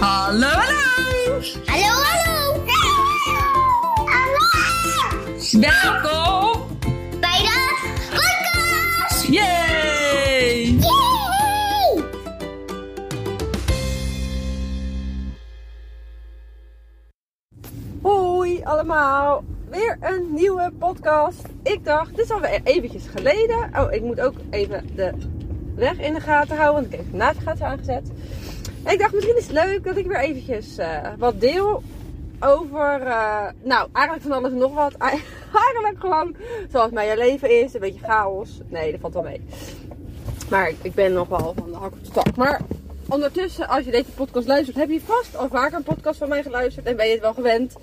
Hallo, hallo! Hallo, hallo! Hallo! Welkom Bij de podcast! Yay! Yay! Hoi allemaal, weer een nieuwe podcast. Ik dacht, dit is alweer eventjes geleden. Oh, ik moet ook even de weg in de gaten houden, want ik heb de navigatie aangezet. Ik dacht, misschien is het leuk dat ik weer eventjes eh, wat deel over, eh, nou, eigenlijk van alles en nog wat. Eigenlijk gewoon zoals mijn leven is, een beetje chaos. Nee, dat valt wel mee. Maar ik, ben nog wel van de hak op de tak. Maar ondertussen, als je deze podcast luistert, heb je vast al vaker een podcast van mij geluisterd. En ben je het wel gewend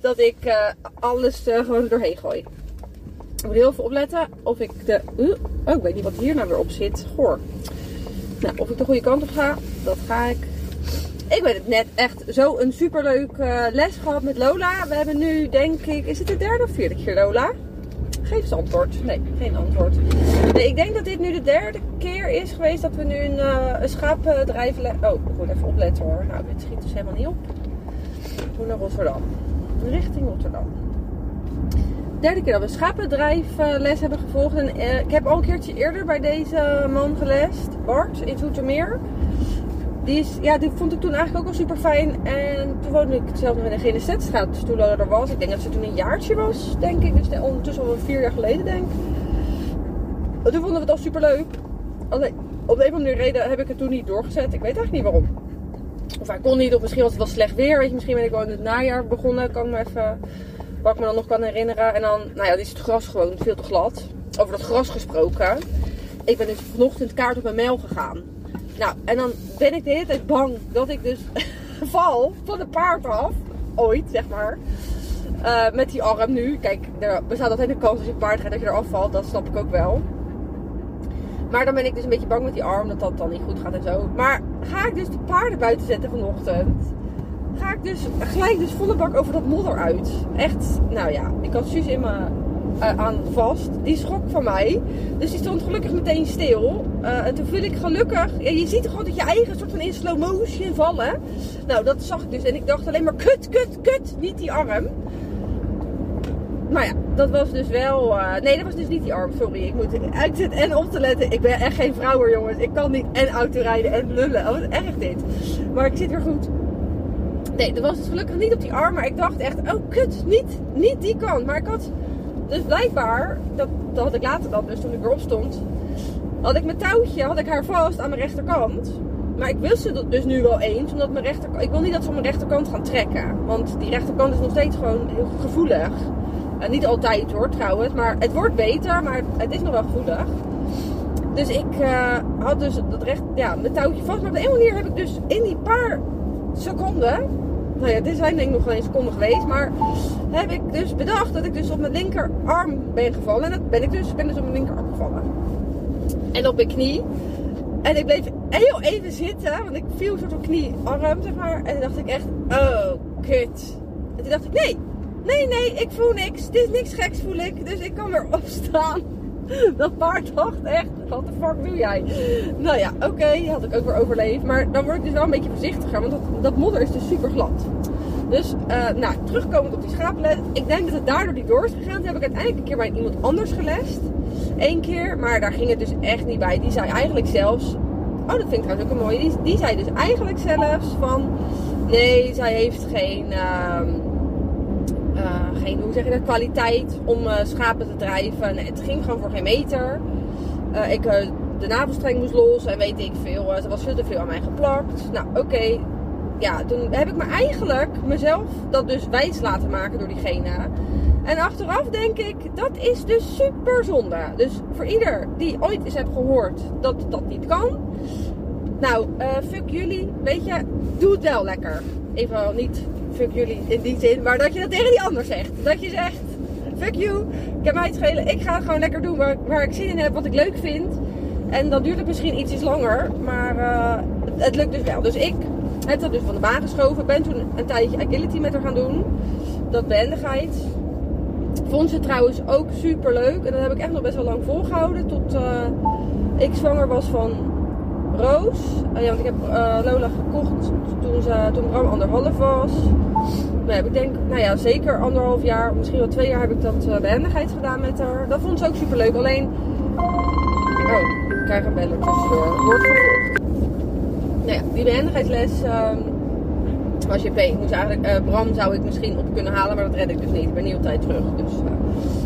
dat ik eh, alles eh, gewoon doorheen gooi. Ik moet heel veel opletten of ik de... Uh, oh, ik weet niet wat hier nou weer op zit. Goor. Nou, of ik de goede kant op ga, dat ga ik. Ik weet het net echt zo een superleuk eh, les gehad met Lola. We hebben nu, denk ik, is het de derde of vierde keer Lola? Geef eens antwoord. Nee, geen antwoord. Nee, ik denk dat dit nu de derde keer is geweest dat we nu een, uh, een schaapdrijf... Oh, ik moet even opletten hoor. Nou, dit schiet dus helemaal niet op. Moet naar Rotterdam. Richting Rotterdam. Derde keer dat we schapendrijfles hebben gevolgd. En, eh, ik heb al een keertje eerder bij deze man gelest. Bart, in Zoetermeer. Die, is, ja, die vond ik toen eigenlijk ook al super fijn. En toen woonde ik zelf nog in de Genesetstraat. Dus toen Lola er was. Ik denk dat ze toen een jaartje was, denk ik. Dus ondertussen al vier jaar geleden, denk ik. En toen vonden we het al super leuk. Alleen, op de een of andere reden heb ik het toen niet doorgezet. Ik weet eigenlijk niet waarom. Of hij kon niet, of misschien was het wel slecht weer. Weet je, misschien ben ik wel in het najaar begonnen. Kan ik me even, wat ik me dan nog kan herinneren. En dan, nou ja, is het gras gewoon veel te glad. Over dat gras gesproken. Ik ben dus vanochtend kaart op mijn mail gegaan. Nou, en dan ben ik de hele tijd bang dat ik dus val van de paard af. Ooit, zeg maar. Uh, met die arm nu. Kijk, er bestaat altijd een kans als je paard gaat dat je eraf valt. Dat snap ik ook wel. Maar dan ben ik dus een beetje bang met die arm dat dat dan niet goed gaat en zo. Maar ga ik dus de paarden buiten zetten vanochtend. Ga ik dus gelijk dus volle bak over dat modder uit. Echt, nou ja, ik had Suus in mijn uh, aan vast. Die schrok van mij. Dus die stond gelukkig meteen stil. Uh, en toen viel ik gelukkig. Je ziet gewoon dat je eigen soort van in slow motion vallen. Nou, dat zag ik dus. En ik dacht alleen maar kut, kut, kut. Niet die arm. Maar ja, dat was dus wel. Uh, nee, dat was dus niet die arm. Sorry. Ik moet. Zit en op te letten. Ik ben echt geen vrouw hoor, jongens. Ik kan niet en autorijden en lullen. Oh, wat erg dit. Maar ik zit weer goed. Nee, dat was dus gelukkig niet op die arm. Maar ik dacht echt, oh kut, niet, niet die kant. Maar ik had dus blijkbaar, dat, dat had ik later dan, dus toen ik erop stond, had ik mijn touwtje, had ik haar vast aan mijn rechterkant. Maar ik wist ze dus nu wel eens, omdat mijn rechterkant, ik wil niet dat ze op mijn rechterkant gaan trekken. Want die rechterkant is nog steeds gewoon heel gevoelig. Uh, niet altijd hoor trouwens, maar het wordt beter, maar het is nog wel gevoelig. Dus ik uh, had dus dat recht, ja, mijn touwtje vast. Maar op de een manier heb ik dus in die paar seconden nou ja, dit zijn denk ik nog geen seconden geweest. Maar heb ik dus bedacht dat ik dus op mijn linkerarm ben gevallen. En dat ben ik dus. Ik ben dus op mijn linkerarm gevallen. En op mijn knie. En ik bleef heel even zitten. Want ik viel soort op knie-arm, zeg maar. En toen dacht ik echt, oh, kut. En toen dacht ik, nee. Nee, nee, ik voel niks. Dit is niks geks voel ik. Dus ik kan weer opstaan. Dat paard dacht echt, wat de fuck doe jij? Nou ja, oké, had ik ook weer overleefd. Maar dan word ik dus wel een beetje voorzichtiger, want dat, dat modder is dus super glad. Dus, uh, nou, terugkomend op die schapenles. Ik denk dat het daardoor die door is gegaan. Toen heb ik uiteindelijk een keer bij iemand anders gelest. Eén keer, maar daar ging het dus echt niet bij. Die zei eigenlijk zelfs... Oh, dat vind ik trouwens ook een mooie. Die, zei dus eigenlijk zelfs van... Nee, zij heeft geen... Uh, geen, hoe zeg je dat, kwaliteit om uh, schapen te drijven. Nee, het ging gewoon voor geen meter. Uh, ik, de navelstreng moest los en weet ik veel. er was veel te veel aan mij geplakt. Nou, oké. Ja, toen heb ik me eigenlijk mezelf dat dus wijs laten maken door diegene. En achteraf denk ik, dat is dus super zonde. Dus voor ieder die ooit eens heeft gehoord dat dat niet kan. Nou, fuck jullie. Weet je, doe het wel lekker. Even niet fuck jullie in die zin, maar dat je dat tegen die ander zegt. Dat je zegt, fuck you, ik heb mij het schelen, ik ga het gewoon lekker doen waar, waar ik zin in heb, wat ik leuk vind. En dan duurt het misschien iets langer, maar uh, het, lukt dus wel. Dus ik heb dat dus van de baan geschoven, ben toen een tijdje agility met haar gaan doen. Dat behendigheid. Vond ze trouwens ook super leuk en dat heb ik echt nog best wel lang volgehouden tot uh, ik zwanger was van Roos. Eh, ja, want ik heb eh, Lola gekocht toen, ze, toen Bram anderhalf was. Nou, ja, ik denk, nou ja, zeker anderhalf jaar, misschien wel twee jaar heb ik dat uh, behendigheid gedaan met haar. Dat vond ze ook super leuk. Alleen, oh, ik krijg een beller tussendoor. Wordt vervolgd. Nou ja, die behendigheidsles ehm, was JP. Ik moest eigenlijk, eh, Bram zou ik misschien op kunnen halen, maar dat red ik dus niet. Ik ben niet op tijd terug. Dus eh,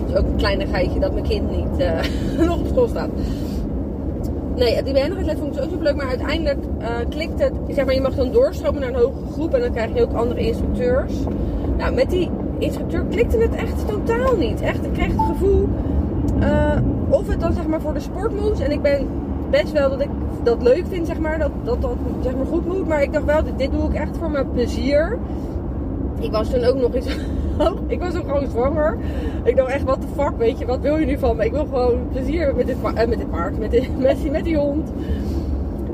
het is ook een kleinigheidje dat mijn kind niet eh, nog op school staat. Nee, die behendigheidsles vond ik zo superleuk. Maar uiteindelijk eh, klikt het. Zeg maar, je mag dan doorstromen naar een hogere groep. En dan krijg je ook andere instructeurs. Nou, met die instructeur klikte het echt totaal niet. Echt, ik kreeg het gevoel. eh, of het dan zeg maar voor de sport moest. En ik ben best wel dat ik dat leuk vind, zeg maar. Dat dat, dat zeg maar goed moet. Maar ik dacht wel, dit, dit doe ik echt voor mijn plezier. Ik was toen ook nog eens. ik was ook gewoon zwanger. Ik dacht echt, wat de fuck, weet je, wat wil je nu van me? Ik wil gewoon plezier hebben met dit, pa- eh, met paard, met, met, die, met die hond.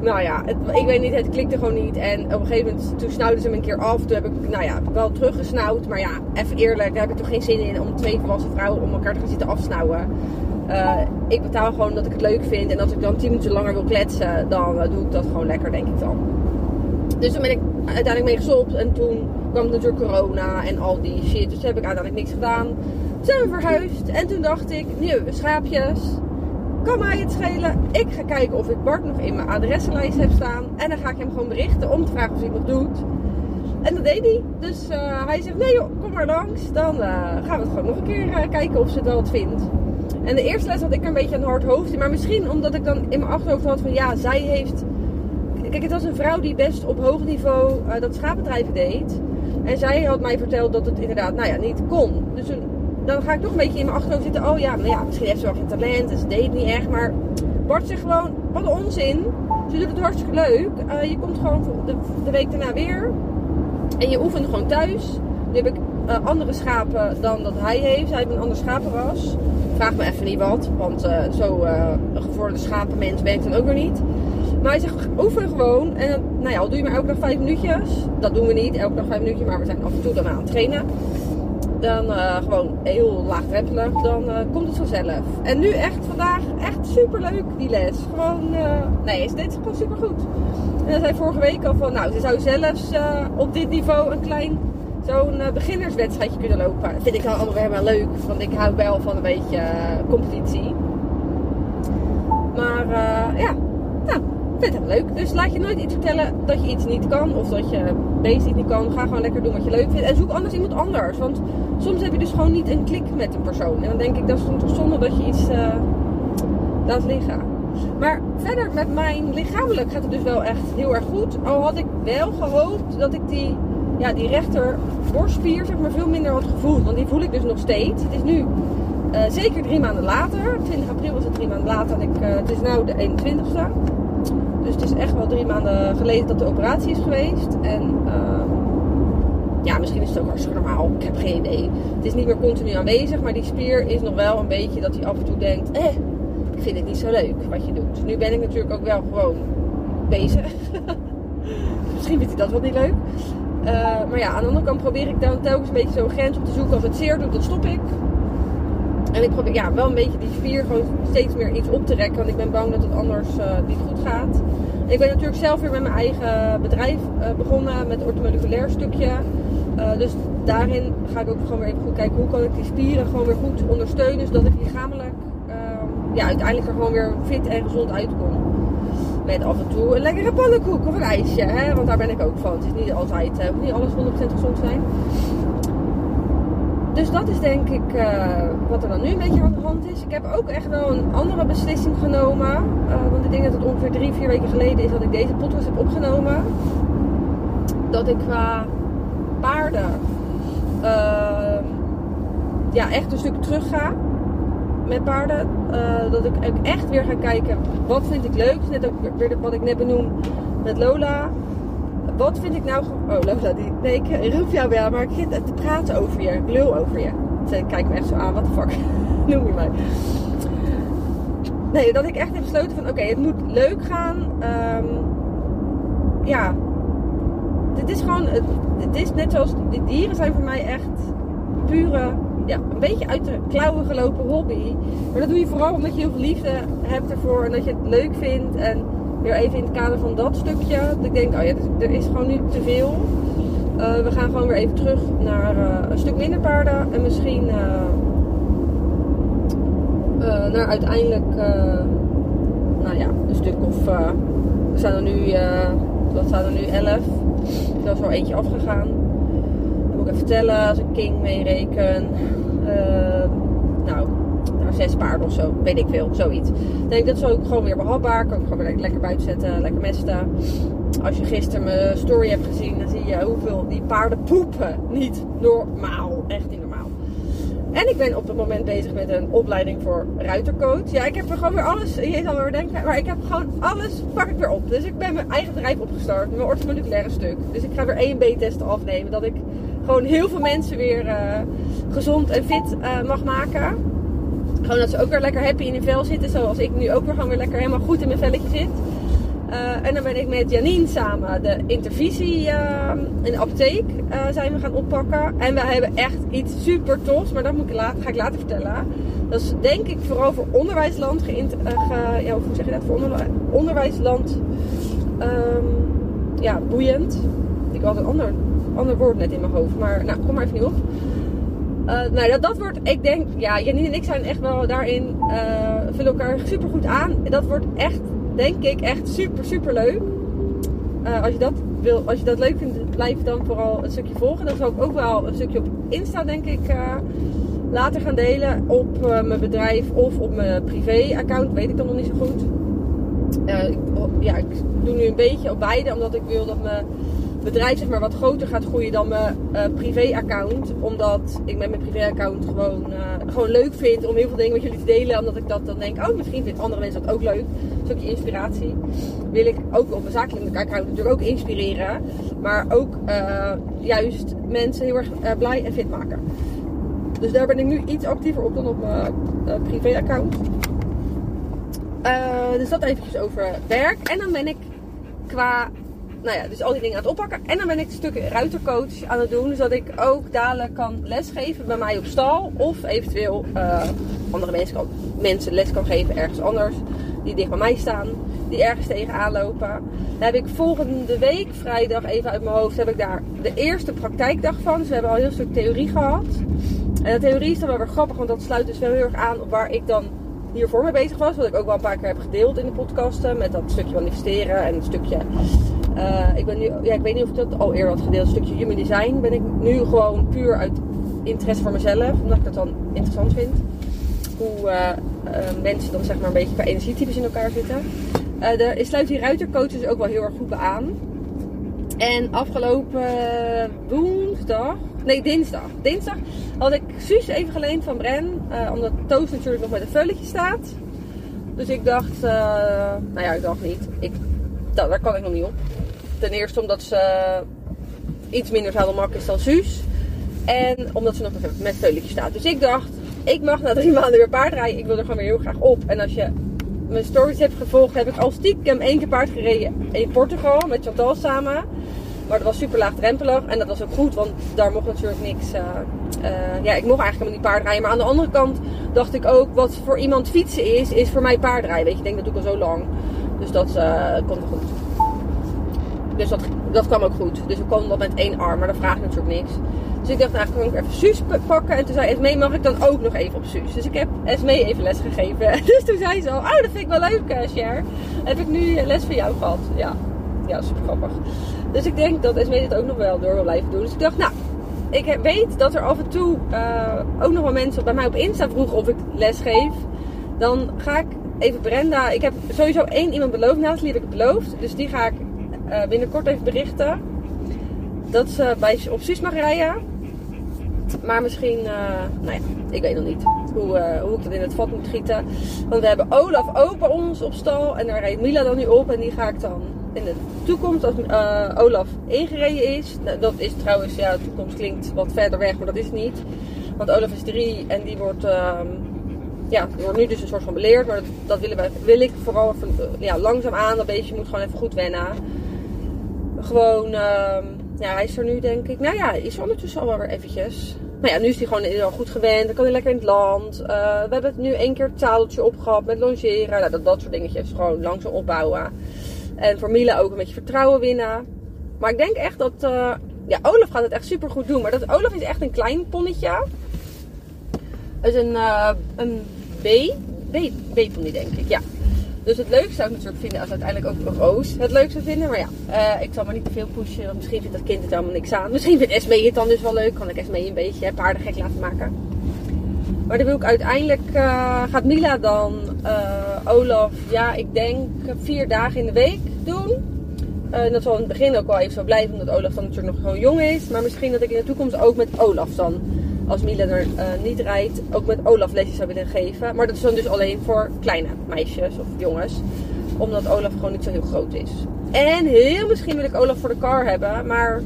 Nou ja, het, ik weet niet, het klikte gewoon niet. En op een gegeven moment, toen snauwden ze me een keer af. Toen heb ik, nou ja, wel teruggesnauwd. Maar ja, even eerlijk, daar heb ik toch geen zin in om twee volwassen vrouwen om elkaar te gaan zitten afsnauwen. Eh, ik betaal gewoon dat ik het leuk vind. En als ik dan tien minuten langer wil kletsen, dan eh, doe ik dat gewoon lekker, denk ik dan. Dus toen ben ik uiteindelijk mee gestopt. En toen kwam natuurlijk corona en al die shit. Dus heb ik uiteindelijk niks gedaan. Toen zijn we verhuisd. En toen dacht ik, nu schaapjes. Kan mij het schelen? Ik ga kijken of ik Bart nog in mijn adressenlijst heb staan. En dan ga ik hem gewoon berichten om te vragen of hij het nog doet. En dat deed hij. Dus eh, hij zegt, nee joh, kom maar langs. Dan eh, gaan we het gewoon nog een keer eh, kijken of ze het wel wat vindt. En de eerste les had ik een beetje een hard hoofd. Maar misschien omdat ik dan in mijn achterhoofd had van, ja, zij heeft... Kijk, het was een vrouw die best op hoog niveau dat schaapbedrijven deed. En zij had mij verteld dat het inderdaad, nou ja, niet kon. Dus dan ga ik toch een beetje in mijn achterhoofd zitten. Oh ja, ja, misschien heeft ze wel geen talent en ze deed het niet echt. Maar Bart zegt gewoon, wat onzin. Ze doet het hartstikke leuk. Eh, je komt gewoon de, de week daarna weer. En je oefent gewoon thuis. Nu heb ik eh, andere schapen dan dat hij heeft. Hij heeft een ander schapenras. Vraag me even niet wat. Want eh, zo een gevorderde schapenmens ben dan ook weer niet. Maar hij zegt, oefen gewoon. En dan, nou ja, al doe je maar elke dag vijf minuutjes. Dat doen we niet, elke dag vijf minuutjes. Maar we zijn af en toe dan aan het trainen. Dan eh, gewoon heel laagdrempelig. Dan eh, komt het vanzelf. En nu echt vandaag, echt super leuk die les. Gewoon, eh, nee, dit is gewoon super goed. En hij zei vorige week al van, nou, ze zou zelfs op dit niveau een klein, zo'n beginnerswedstrijdje kunnen lopen. Dat vind ik dan allemaal helemaal leuk. Want ik hou wel van een beetje competitie. Maar ja, nou, vind het leuk. Dus laat je nooit iets vertellen dat je iets niet kan. Of dat je deze iets niet kan. Ga gewoon lekker doen wat je leuk vindt. En zoek anders iemand anders. Want soms heb je dus gewoon niet een klik met een persoon. En dan denk ik, dat is toch zonde dat je iets eh, laat liggen. Maar verder met mijn lichamelijk gaat het dus wel echt heel erg goed. Al had ik wel gehoopt dat ik die, ja, die rechter borstspier zeg maar, veel minder had gevoeld. Want die voel ik dus nog steeds. Het is nu eh, zeker drie maanden later. 20 april was het drie maanden later. En ik, eh, het is nu de 21ste. Dus het is echt wel drie maanden geleden dat de operatie is geweest. En ehm, ja, misschien is het ook hartstikke normaal. Ik heb geen idee. Het is niet meer continu aanwezig. Maar die spier is nog wel een beetje dat hij af en toe denkt... Eh, ik vind het niet zo leuk wat je doet. Nu ben ik natuurlijk ook wel gewoon bezig. misschien vindt hij dat wel niet leuk. Eh, maar ja, aan de andere kant probeer ik dan telkens een beetje zo'n grens op te zoeken. Als het zeer doet, dan stop ik. En ik probeer ja, wel een beetje die spier gewoon steeds meer iets op te rekken. Want ik ben bang dat het anders eh, niet goed gaat. Ik ben natuurlijk zelf weer met mijn eigen bedrijf eh, begonnen. Met het orthomoleculair stukje. Eh, dus daarin ga ik ook gewoon weer even goed kijken. Hoe kan ik die spieren gewoon weer goed ondersteunen. Zodat ik lichamelijk ehm, ja, uiteindelijk er gewoon weer fit en gezond uitkom. Met af en toe een lekkere pannenkoek of een ijsje. Hè? Want daar ben ik ook van. Het is niet altijd, niet alles 100% gezond zijn. Dus dat is denk ik eh, wat er dan nu een beetje aan de hand is. Ik heb ook echt wel een andere beslissing genomen. Eh, want ik denk dat het ongeveer drie, vier weken geleden is dat ik deze podcast heb opgenomen. Dat ik qua paarden ehm, ja, echt een stuk terug ga met paarden. Eh, dat ik ook echt weer ga kijken wat vind ik leuk. Net ook weer wat ik net benoem met Lola. Wat vind ik nou... Oh, Lola, die... nee, ik roep jou wel, maar ik zit te praten over je. Ik lul over je. Ze kijkt me echt zo aan, wat de fuck noem je mij? Nee, dat ik echt heb besloten van, oké, het moet leuk gaan. Ehm, ja, dit is gewoon... Het, het is net zoals... De dieren zijn voor mij echt pure... Ja, een beetje uit de klauwen gelopen hobby. Maar dat doe je vooral omdat je heel veel liefde hebt ervoor. En dat je het leuk vindt. En weer even in het kader van dat stukje. Ik denk, oh ja, er is gewoon nu te veel. Eh, we gaan gewoon weer even terug naar eh, een stuk minder paarden. En misschien eh, naar uiteindelijk, nou ja, een stuk of. we zijn er nu, wat zijn er nu? 11. Er is al eentje afgegaan. Dat moet ik even vertellen, als ik King meereken. Zes paarden of zo, weet ik veel, zoiets. Denk dat is ook gewoon weer behapbaar. Kan ik gewoon lekker buiten zetten, lekker mesten. Als je gisteren mijn story hebt gezien, dan zie je hoeveel die paarden poepen. Niet normaal, echt niet normaal. En ik ben op het moment bezig met een opleiding voor ruitercoach. Ja, ik heb gewoon weer alles, je zal weer denken, maar ik heb gewoon alles, pak ik weer op. Dus ik ben mijn eigen bedrijf opgestart, mijn orthomoleculaire stuk. Dus ik ga weer E en B-testen afnemen, dat ik gewoon heel veel mensen weer eh, gezond en fit eh, mag maken. Gewoon dat ze ook weer lekker happy in hun vel zitten, zoals ik nu ook weer gewoon weer lekker helemaal goed in mijn velletje zit. Eh, en dan ben ik met Janine samen de intervisie eh, in de apotheek eh, zijn we gaan oppakken. En we hebben echt iets super tofs, maar dat moet ik later, ga ik later vertellen. Dat is denk ik vooral voor onderwijsland eh, ge- ja, hoe zeg je dat? Voor onder, onderwijsland ehm, ja, boeiend. Ik had een ander, ander woord net in mijn hoofd, maar nou, kom maar even niet op. Eh, nou, dat, dat wordt, ik denk, ja, Janine en ik zijn echt wel daarin, eh vullen elkaar super goed aan. Dat wordt echt, denk ik, echt super, super leuk. Eh, als, je dat wil, als je dat leuk vindt, blijf dan vooral een stukje volgen. Dan zal ik ook wel een stukje op Insta, denk ik, later gaan delen. Op mijn bedrijf of op mijn privé-account, weet ik dan nog niet zo goed. Ik, ja, ik doe nu een beetje op beide, omdat ik wil dat mijn bedrijf zeg maar, wat groter gaat groeien dan mijn eh, privé-account. Omdat ik met mijn privé-account gewoon, eh, gewoon leuk vind om heel veel dingen met jullie te delen. Omdat ik dat dan denk, oh misschien vinden andere mensen dat ook leuk. Een stukje inspiratie. Wil ik ook op mijn zakelijke account natuurlijk ook inspireren. Maar ook eh, juist mensen heel erg blij en fit maken. Dus daar ben ik nu iets actiever op dan op mijn privé-account. Dus dat eventjes over werk. En dan ben ik qua, nou ja, dus al die dingen aan het oppakken. En dan ben ik een stuk ruitercoach aan het doen. Zodat ik ook dadelijk kan lesgeven bij mij op stal. Of eventueel eh, andere mensen, kan, mensen les kan geven ergens anders. Die dicht bij mij staan. Die ergens tegenaan lopen. Daar heb ik volgende week, vrijdag even uit mijn hoofd, heb ik daar de eerste praktijkdag van. Dus we hebben al een heel stuk theorie gehad. En de theorie is dan wel weer grappig, want dat sluit dus wel heel erg aan op waar ik dan hiervoor mee bezig was. Wat ik ook wel een paar keer heb gedeeld in de podcasten. Met dat stukje manifesteren en een stukje. Eh, ik, ben nu, ja, ik weet niet of ik dat al eerder had gedeeld. Een stukje human design ben ik nu gewoon puur uit interesse voor mezelf. Omdat ik dat dan interessant vind. Hoe eh, eh, mensen dan zeg maar een beetje qua energietypes in elkaar zitten. De, ik sluit die dus ook wel heel erg goed bij aan. En afgelopen woensdag, nee dinsdag, dinsdag had ik Suus even geleend van Bren. omdat Toos natuurlijk nog met een vulletje staat. Dus ik dacht, nou ja ik dacht niet. Ik, dat, daar kan ik nog niet op. Ten eerste omdat ze iets minder zadelmak is dan Suus. En omdat ze nog met- vulletje staat. Dus ik dacht, ik mag na drie maanden weer paardrijden. Ik wil er gewoon weer heel graag op. En als je mijn stories hebt gevolgd, heb ik al stiekem één keer paard gereden in Portugal met Chantal samen. Maar dat was super laagdrempelig en dat was ook goed, want daar mocht natuurlijk niks. eh, eh, ja, ik mocht eigenlijk helemaal niet paardrijden. Maar aan de andere kant dacht ik ook, wat voor iemand fietsen is, is voor mij paardrijden. Weet je, ik denk dat doe ik al zo lang. Dus dat eh, komt goed. Dus dat, dat kwam ook goed. Dus we konden dat met één arm, maar dat vraagt natuurlijk niks. Dus ik dacht, nou kan ik even Suus pakken. En toen zei Esmee, mag ik dan ook nog even op Suus? Dus ik heb Esmee even les gegeven. Dus toen zei ze al, oh dat vind ik wel leuk, eh, Cher. Heb ik nu les van jou gehad? Ja, ja super grappig. Dus ik denk dat Esmee dit ook nog wel door wil blijven doen. Dus ik dacht, nou, ik weet dat er af en toe eh, ook nog wel mensen bij mij op Insta vroegen of ik les geef. Dan ga ik even Brenda. Ik heb sowieso één iemand beloofd. Nathalie heb ik beloofd. Dus die ga ik eh, binnenkort even berichten. Dat ze bij, op mag rijden. Maar misschien, eh, nou ja, ik weet nog niet hoe, eh, hoe ik dat in het vat moet gieten. Want we hebben Olaf ook bij ons op stal. En daar rijdt Mila dan nu op. En die ga ik dan in de toekomst, als eh, Olaf ingereden is. Nou, dat is trouwens, ja, de toekomst klinkt wat verder weg, maar dat is niet. Want Olaf is drie en die wordt, ehm, ja, wordt nu dus een soort van beleerd. Maar dat, dat willen wij, wil ik vooral eh, ja, langzaam aan. Dat beestje moet gewoon even goed wennen. Gewoon, ehm, ja, hij is er nu denk ik. Nou ja, is ondertussen al wel weer eventjes. Maar ja, nu is hij gewoon al goed gewend. Dan kan hij lekker in het land. Eh, we hebben het nu één keer het tadeltje opgehad met longeren. Nou, dat, dat soort dingetjes. Gewoon langzaam opbouwen. En voor Mila ook een beetje vertrouwen winnen. Maar ik denk echt dat... eh, ja, Olaf gaat het echt super goed doen. Maar dat, Olaf is echt een klein ponnetje. Het is een, eh, een B. B, B-pony denk ik, ja. Dus het leukste zou ik natuurlijk vinden als uiteindelijk ook Roos het leuk zou vinden. Maar ja, eh, ik zal maar niet te veel pushen. Want misschien vindt dat kind het helemaal niks aan. Misschien vindt Esmee het dan dus wel leuk. Kan ik Esmee een beetje paardengek laten maken. Maar dan wil ik uiteindelijk... eh, gaat Mila dan eh, Olaf, ja, ik denk vier dagen in de week doen. Eh, dat zal in het begin ook wel even zo blijven. Omdat Olaf dan natuurlijk nog gewoon jong is. Maar misschien dat ik in de toekomst ook met Olaf dan... Als Mila er eh, niet rijdt, ook met Olaf lesjes zou willen geven. Maar dat is dan dus alleen voor kleine meisjes of jongens. Omdat Olaf gewoon niet zo heel groot is. En heel misschien wil ik Olaf voor de car hebben. Maar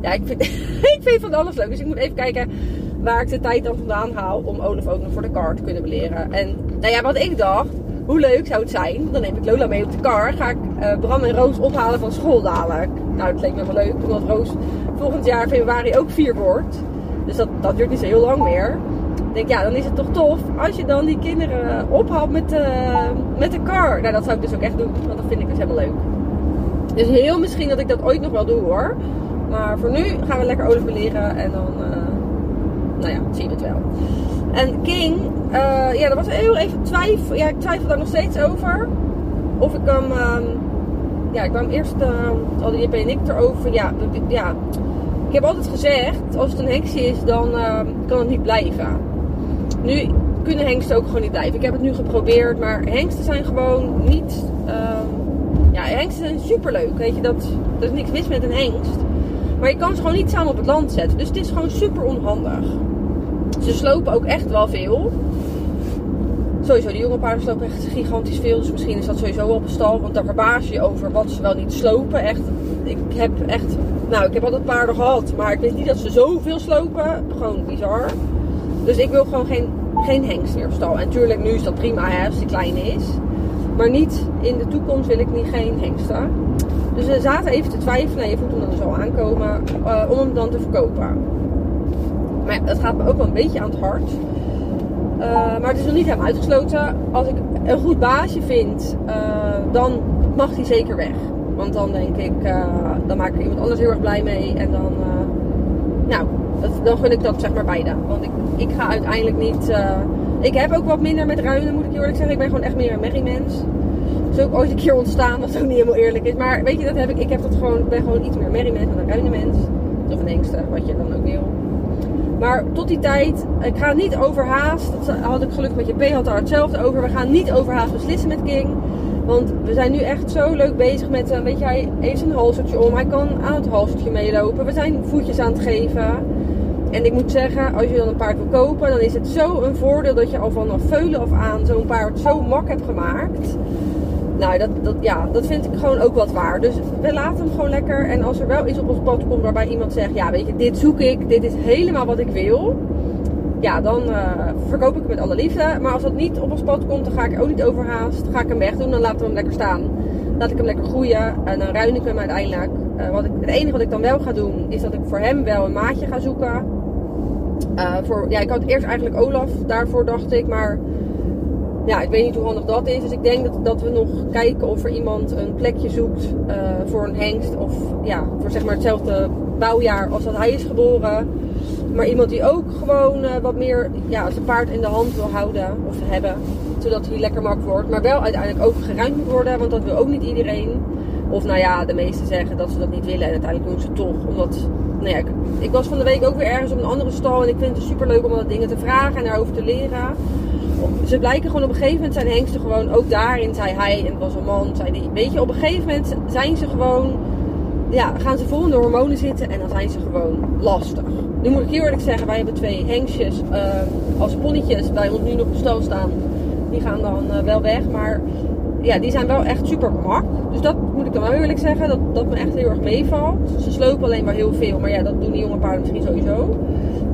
ja, ik vind, ik vind van alles leuk. Dus ik moet even kijken waar ik de tijd dan vandaan haal om Olaf ook nog voor de car te kunnen beleren. En nou ja, wat ik dacht, hoe leuk zou het zijn? Dan neem ik Lola mee op de car. Ga ik eh, Bram en Roos ophalen van school dadelijk. Nou, dat leek me wel leuk. Omdat Roos volgend jaar februari ook vier wordt. Dus dat, dat duurt niet zo heel lang meer. Ik denk, ja, dan is het toch tof als je dan die kinderen ophaalt met de, met de car. Nou, dat zou ik dus ook echt doen. Want dat vind ik dus helemaal leuk. Dus heel misschien dat ik dat ooit nog wel doe hoor. Maar voor nu gaan we lekker Olaf beleren. En dan, eh, nou ja, zien we het wel. En King, eh, ja, er was heel even twijfel. Ja, ik twijfel daar nog steeds over. Of ik hem, ehm, ja, ik kwam eerst, uh, hadden Jip en ik erover. Ja, ja, ik heb altijd gezegd, als het een hengstje is, dan ehm, kan het niet blijven. Nu kunnen hengsten ook gewoon niet blijven. Ik heb het nu geprobeerd, maar hengsten zijn gewoon niet. ehm, ja, hengsten zijn superleuk. Weet je, dat, er is niks mis met een hengst. Maar je kan ze gewoon niet samen op het land zetten. Dus het is gewoon super onhandig. Ze slopen ook echt wel veel. Sowieso, de jonge paarden slopen echt gigantisch veel. Dus misschien is dat sowieso wel op de stal. Want daar verbaas je over wat ze wel niet slopen. Echt, ik heb echt... Nou, ik heb altijd paarden gehad. Maar ik wist niet dat ze zoveel slopen. Gewoon bizar. Dus ik wil gewoon geen, geen hengst meer. En tuurlijk, nu is dat prima als die klein is. Maar niet in de toekomst wil ik niet geen hengsten. Dus we zaten even te twijfelen. En je voelt hem dan zo aankomen. eh, om hem dan te verkopen. Maar dat gaat me ook wel een beetje aan het hart. Eh, maar het is nog niet helemaal uitgesloten. Als ik een goed baasje vind, eh, dan mag hij zeker weg. Want dan denk ik, eh, dan maak ik iemand anders heel erg blij mee. En dan, eh, nou, dat, dan gun ik dat zeg maar beide. Want ik, ik ga uiteindelijk niet... eh, ik heb ook wat minder met ruinen, moet ik eerlijk zeggen. Ik ben gewoon echt meer een merriemens. Dat is ook ooit een keer ontstaan, wat ook niet helemaal eerlijk is. Maar weet je, dat heb ik, ik heb dat gewoon, ben gewoon iets meer merriemens dan een ruinenmens. Of een hengste, wat je dan ook wil. Maar tot die tijd, ik ga niet overhaast. Dat had ik gelukkig met je P had daar hetzelfde over. We gaan niet overhaast beslissen met King. Want we zijn nu echt zo leuk bezig met, eh, weet je, hij heeft zijn om. Hij kan aan het halsertje meelopen. We zijn voetjes aan het geven. En ik moet zeggen, als je dan een paard wil kopen, dan is het zo een voordeel dat je al vanaf veulen of aan zo'n paard zo mak hebt gemaakt. Nou, dat, dat, ja, dat vind ik gewoon ook wat waar. Dus we laten hem gewoon lekker. En als er wel iets op ons pad komt waarbij iemand zegt: Ja, weet je, dit zoek ik, dit is helemaal wat ik wil. Ja, dan eh, verkoop ik hem met alle liefde. Maar als dat niet op ons pad komt, dan ga ik ook niet overhaast. Ga ik hem wegdoen, dan laten we hem lekker staan. Laat ik hem lekker groeien en dan ruin ik hem uiteindelijk. Eh, wat ik, het enige wat ik dan wel ga doen, is dat ik voor hem wel een maatje ga zoeken. Eh, voor, ja, ik had eerst eigenlijk Olaf, daarvoor dacht ik, maar ja, ik weet niet hoe handig dat is. Dus ik denk dat, dat we nog kijken of er iemand een plekje zoekt voor een hengst. Of ja, voor zeg maar hetzelfde bouwjaar als dat hij is geboren. Maar iemand die ook gewoon eh, wat meer ja, zijn paard in de hand wil houden of hebben. Zodat hij lekker mak wordt. Maar wel uiteindelijk ook geruimd moet worden. Want dat wil ook niet iedereen. Of nou ja, de meesten zeggen dat ze dat niet willen. En uiteindelijk doen ze het toch. Omdat, nou ja, ik, ik was van de week ook weer ergens op een andere stal. En ik vind het super leuk om wat dingen te vragen en daarover te leren. Ze blijken gewoon op een gegeven moment zijn hengsten gewoon, ook daarin zei hij, en het was een man, zei weet je, op een gegeven moment zijn ze gewoon, ja, gaan ze vol in de hormonen zitten en dan zijn ze gewoon lastig. Nu moet ik heel eerlijk zeggen, wij hebben twee hengstjes eh, als ponnetjes bij ons nu nog op stal staan. Die gaan dan eh, wel weg, maar ja, die zijn wel echt super mak. Dus dat moet ik dan wel eerlijk zeggen, dat, dat me echt heel erg meevalt. Ze slopen alleen maar heel veel, maar ja, dat doen die jonge paarden misschien sowieso.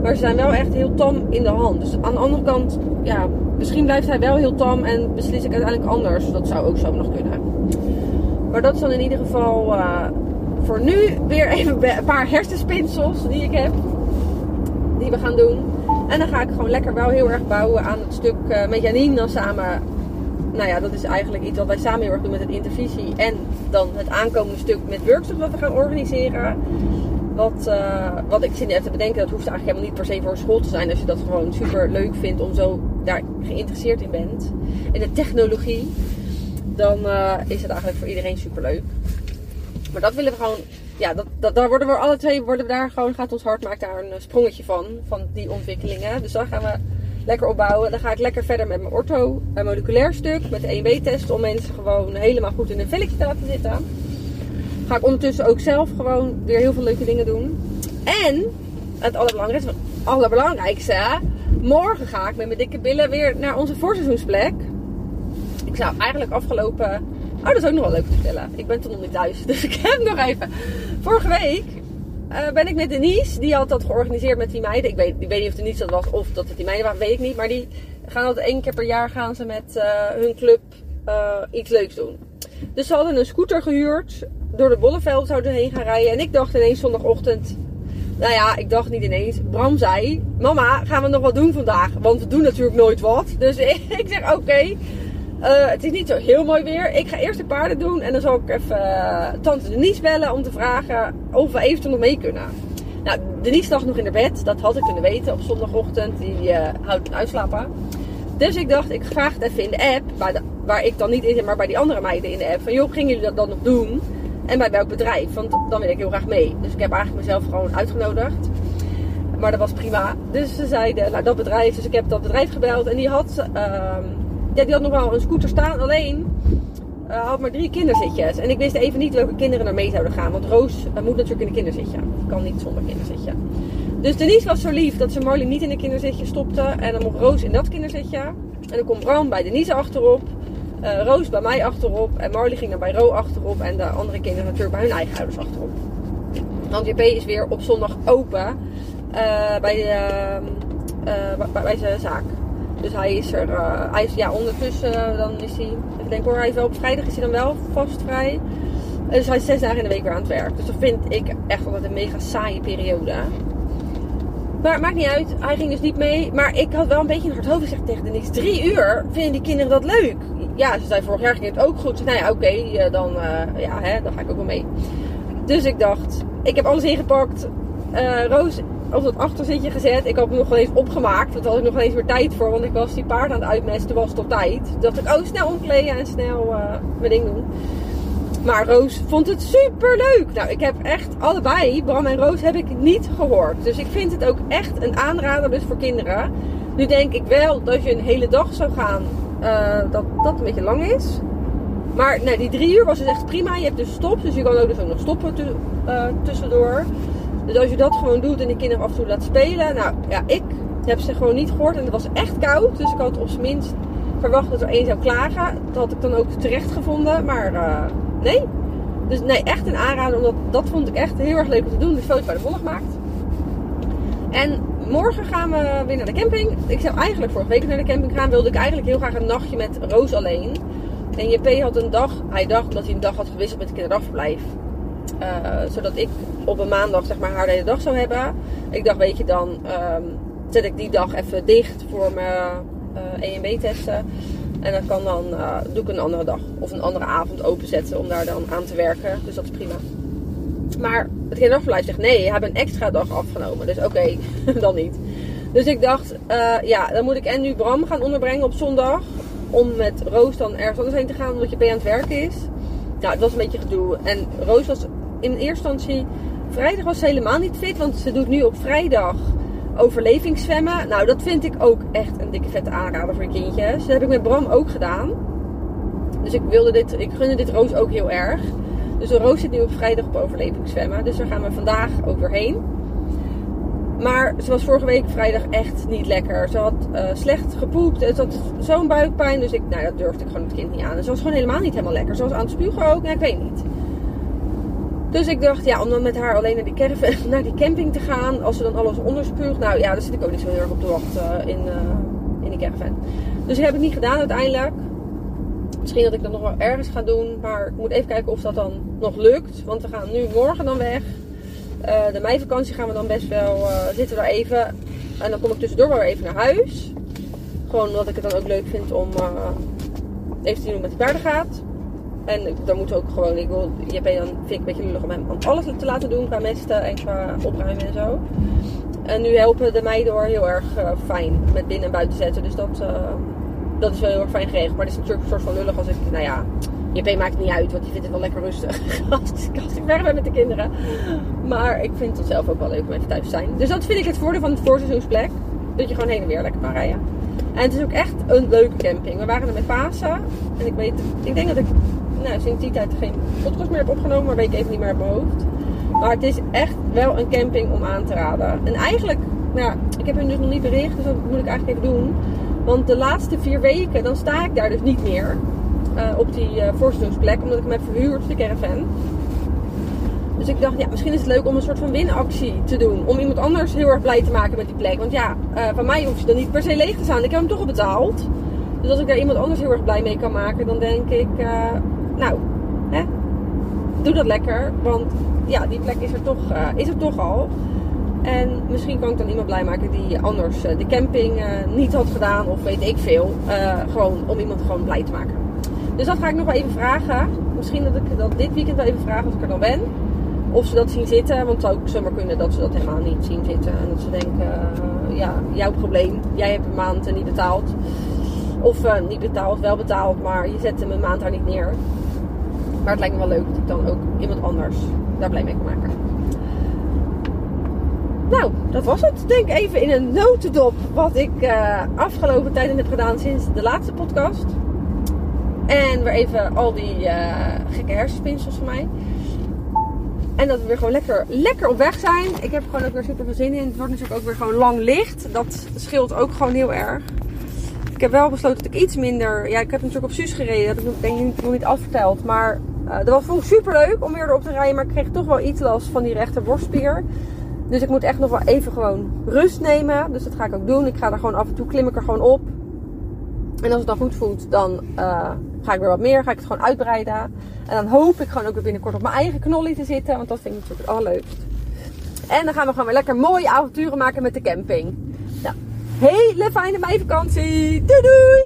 Maar ze zijn wel echt heel tam in de hand. Dus aan de andere kant, ja, misschien blijft hij wel heel tam en beslis ik uiteindelijk anders. Dat zou ook zo nog kunnen. Maar dat is dan in ieder geval eh, voor nu weer even een paar hersenspinsels die ik heb. Die we gaan doen. En dan ga ik gewoon lekker wel heel erg bouwen aan het stuk eh, met Janine dan samen nou ja, dat is eigenlijk iets wat wij samen heel erg doen met het intervisie. En dan het aankomende stuk met workshops wat we gaan organiseren. Wat, eh, wat ik zit net te bedenken, dat hoeft eigenlijk helemaal niet per se voor een school te zijn. Als je dat gewoon super leuk vindt om zo daar geïnteresseerd in bent. In de technologie. Dan eh, is het eigenlijk voor iedereen super leuk. Dat willen we gewoon. Ja, dat, dat, daar worden we alle twee worden we daar gewoon. Gaat ons hart maakt daar een sprongetje van. Van die ontwikkelingen. Dus daar gaan we lekker opbouwen. Dan ga ik lekker verder met mijn ortho en moleculair stuk. Met de 1W-test. Om mensen gewoon helemaal goed in een velletje te laten zitten. Ga ik ondertussen ook zelf gewoon weer heel veel leuke dingen doen. En het allerbelangrijkste, allerbelangrijkste. Morgen ga ik met mijn dikke billen weer naar onze voorseizoensplek. Ik zou eigenlijk afgelopen. Oh, dat is ook nog wel leuk te vertellen. Ik ben toen nog niet thuis. Dus ik heb nog even. Vorige week eh, ben ik met Denise. Die had dat georganiseerd met die meiden. Ik weet, ik weet niet of Denise dat was of dat het die meiden waren. Weet ik niet. Maar die gaan altijd één keer per jaar gaan ze met eh, hun club eh, iets leuks doen. Dus ze hadden een scooter gehuurd. Door de Bolleveld zouden heen gaan rijden. En ik dacht ineens zondagochtend. Nou ja, ik dacht niet ineens. Bram zei: Mama, gaan we nog wat doen vandaag? Want we doen natuurlijk nooit wat. Dus ik zeg: Oké. Uh, het is niet zo heel mooi weer. Ik ga eerst de paarden doen en dan zal ik even uh, tante Denise bellen om te vragen of we eventueel nog mee kunnen. Nou, Denise lag nog in de bed. Dat had ik kunnen weten op zondagochtend. Die uh, houdt uitslapen. Dus ik dacht, ik vraag het even in de app. Waar, waar ik dan niet in zit, maar bij die andere meiden in de app. Van joh, gingen jullie dat dan nog doen? En bij welk bedrijf? Want dan wil ik heel graag mee. Dus ik heb eigenlijk mezelf gewoon uitgenodigd. Maar dat was prima. Dus ze zeiden, nou dat bedrijf. Dus ik heb dat bedrijf gebeld. En die had... Uh, die had nog wel een scooter staan, alleen uh, had maar drie kinderzitjes. En ik wist even niet welke kinderen er mee zouden gaan. Want Roos uh, moet natuurlijk in een kinderzitje. Kan niet zonder kinderzitje. Dus Denise was zo lief dat ze Marley niet in een kinderzitje stopte. En dan mocht Roos in dat kinderzitje. En dan komt Bram bij Denise achterop. Uh, Roos bij mij achterop. En Marley ging dan bij Ro achterop. En de andere kinderen natuurlijk bij hun eigen ouders achterop. Want JP is weer op zondag open. de, bij, bij zijn zaak. Dus hij is er, uh, hij is, ja, ondertussen, dan is hij, even denken hoor, hij is wel op vrijdag is hij dan wel vast vrij. Dus hij is zes dagen in de week weer aan het werk. Dus dat vind ik echt altijd een mega saaie periode. Maar het maakt niet uit, hij ging dus niet mee. Maar ik had wel een beetje een hard hoofd gezegd tegen Denise. Drie uur, vinden die kinderen dat leuk? Ja, ze zei vorig jaar ging het ook goed. Nou ja, oké, okay, dan, ja, dan ga ik ook wel mee. Dus ik dacht, ik heb alles ingepakt. Uh, Roos op dat achterzitje gezet. Ik had hem nog wel eens opgemaakt. Dat had ik nog wel eens weer tijd voor. Want ik was die paard aan het uitmesten. was tot tijd. Toen dacht ik, oh snel omkleden en snel uh, mijn ding doen. Maar Roos vond het super leuk. Nou, ik heb echt allebei, Bram en Roos, heb ik niet gehoord. Dus ik vind het ook echt een aanrader dus voor kinderen. Nu denk ik wel dat je een hele dag zou gaan, uh, dat dat een beetje lang is. Maar nee, die drie uur was dus echt prima. Je hebt dus stop, dus je kan ook dus ook nog stoppen uh, tussendoor. Dus als je dat gewoon doet en die kinderen af en toe laat spelen. Nou ja, ik heb ze gewoon niet gehoord en het was echt koud. Dus ik had op zijn minst verwacht dat er één zou klagen. Dat had ik dan ook terecht gevonden. Maar uh, nee. Dus nee, echt een aanrader. Omdat dat vond ik echt heel erg leuk om te doen. De foto bij de volg gemaakt. En morgen gaan we weer naar de camping. Ik zou eigenlijk vorige week naar de camping gaan. Wilde ik eigenlijk heel graag een nachtje met Roos alleen. En JP had een dag. Hij dacht dat hij een dag had gewisseld met het kinderdagverblijf. Uh, zodat ik op een maandag zeg maar haar de hele dag zou hebben. Ik dacht, weet je, dan um, zet ik die dag even dicht voor mijn uh, EMB testen. En dat kan dan, uh, doe ik een andere dag of een andere avond openzetten om daar dan aan te werken. Dus dat is prima. Maar het kinderdagverblijf zegt nee, je hebt een extra dag afgenomen. Dus oké, dan niet. Dus ik dacht, uh, ja, dan moet ik en nu Bram gaan onderbrengen op zondag. Om met Roos dan ergens anders heen te gaan, omdat je bij aan het werken is. Nou, het was een beetje gedoe. En Roos was in eerste instantie, vrijdag was ze helemaal niet fit. Want ze doet nu op vrijdag overlevingszwemmen. Nou, dat vind ik ook echt een dikke vette aanrader voor kindjes. Dat heb ik met Bram ook gedaan. Dus ik wilde dit, ik gunde dit Roos ook heel erg. Dus de Roos zit nu op vrijdag op overlevingszwemmen. Dus daar gaan we vandaag ook weer heen. Maar ze was vorige week vrijdag echt niet lekker. Ze had uh, slecht gepoept. Ze had zo'n buikpijn. Dus ik, nou, dat durfde ik gewoon het kind niet aan. En ze was gewoon helemaal niet helemaal lekker. Ze was aan het spugen ook. Ja, ik weet niet. Dus ik dacht, ja, om dan met haar alleen naar die, caravan, naar die camping te gaan. Als ze dan alles onderspuugt. Nou ja, daar zit ik ook niet zo heel erg op te wachten in, uh, in die caravan. Dus dat heb ik niet gedaan uiteindelijk. Misschien dat ik dat nog wel ergens ga doen. Maar ik moet even kijken of dat dan nog lukt. Want we gaan nu morgen dan weg. Uh, de meivakantie gaan we dan best wel, uh, zitten we daar even. En dan kom ik tussendoor wel even naar huis. Gewoon omdat ik het dan ook leuk vind om, uh, heeft hij doen met die paarden gaat. En dan moet ook gewoon, ik wil, JP dan vind ik een beetje lullig om hem alles te laten doen qua mesten en qua opruimen en zo. En nu helpen de meiden hoor heel erg eh, fijn met binnen en buiten zetten. Dus dat, eh, dat is wel heel erg fijn geregeld. Maar het is natuurlijk een soort van lullig als ik, nou ja, JP maakt het niet uit, want die vindt het wel lekker rustig. als, ik- als ik ben met de kinderen. Maar ik vind het zelf ook wel leuk om even thuis te zijn. Dus dat vind ik het voordeel van het voorseizoensplek. Dat je gewoon heen en weer lekker kan rijden. En het is ook echt een leuke camping. We waren er met Pasen. En ik weet, ik denk dat ik nou, sinds die tijd geen podcast meer heb opgenomen. Maar weet ik even niet meer uit mijn. Maar het is echt wel een camping om aan te raden. En eigenlijk, nou, ik heb hem dus nog niet bericht. Dus dat moet ik eigenlijk even doen. Want de laatste vier weken, dan sta ik daar dus niet meer. eh, op die voorseizoensplek. Omdat ik hem heb verhuurd, de caravan. Dus ik dacht, ja, misschien is het leuk om een soort van winactie te doen. Om iemand anders heel erg blij te maken met die plek. Want ja, eh van mij hoeft ze dan niet per se leeg te staan. Ik heb hem toch al betaald. Dus als ik daar iemand anders heel erg blij mee kan maken, dan denk ik, nou, hè, doe dat lekker. Want ja, die plek is er toch, eh, is er toch al. En misschien kan ik dan iemand blij maken die anders eh, de camping eh, niet had gedaan. Of weet ik veel. Gewoon om iemand gewoon blij te maken. Dus dat ga ik nog wel even vragen. Misschien dat ik dat dit weekend wel even vraag als ik er dan ben. Of ze dat zien zitten. Want het zou ook zomaar kunnen dat ze dat helemaal niet zien zitten. En dat ze denken, ja, jouw probleem. Jij hebt een maand niet betaald. Of niet betaald, wel betaald. Maar je zet hem een maand daar niet neer. Maar het lijkt me wel leuk dat ik dan ook iemand anders daar blij mee kan maken. Nou, dat was het. Denk even in een notendop wat ik eh, afgelopen tijden heb gedaan sinds de laatste podcast. En weer even al die eh, gekke hersenspinsels van mij. En dat we weer gewoon lekker, lekker op weg zijn. Ik heb gewoon ook weer super veel zin in. Het wordt natuurlijk ook weer gewoon lang licht. Dat scheelt ook gewoon heel erg. Ik heb wel besloten dat ik iets minder... Ja, ik heb natuurlijk op Suus gereden. Dat heb ik nog- denk nog niet afverteld. Maar eh, dat was vond ik super leuk om weer erop te rijden. Maar ik kreeg toch wel iets last van die rechter borstspier. Dus ik moet echt nog wel even gewoon rust nemen. Dus dat ga ik ook doen. Ik ga er gewoon af en toe klim ik er gewoon op. En als het dan goed voelt, dan eh, ga ik weer wat meer. Ga ik het gewoon uitbreiden. En dan hoop ik gewoon ook weer binnenkort op mijn eigen knollie te zitten. Want dat vind ik natuurlijk het allerleukst. En dan gaan we gewoon weer lekker mooie avonturen maken met de camping. Hele fijne meivakantie. Doei doei!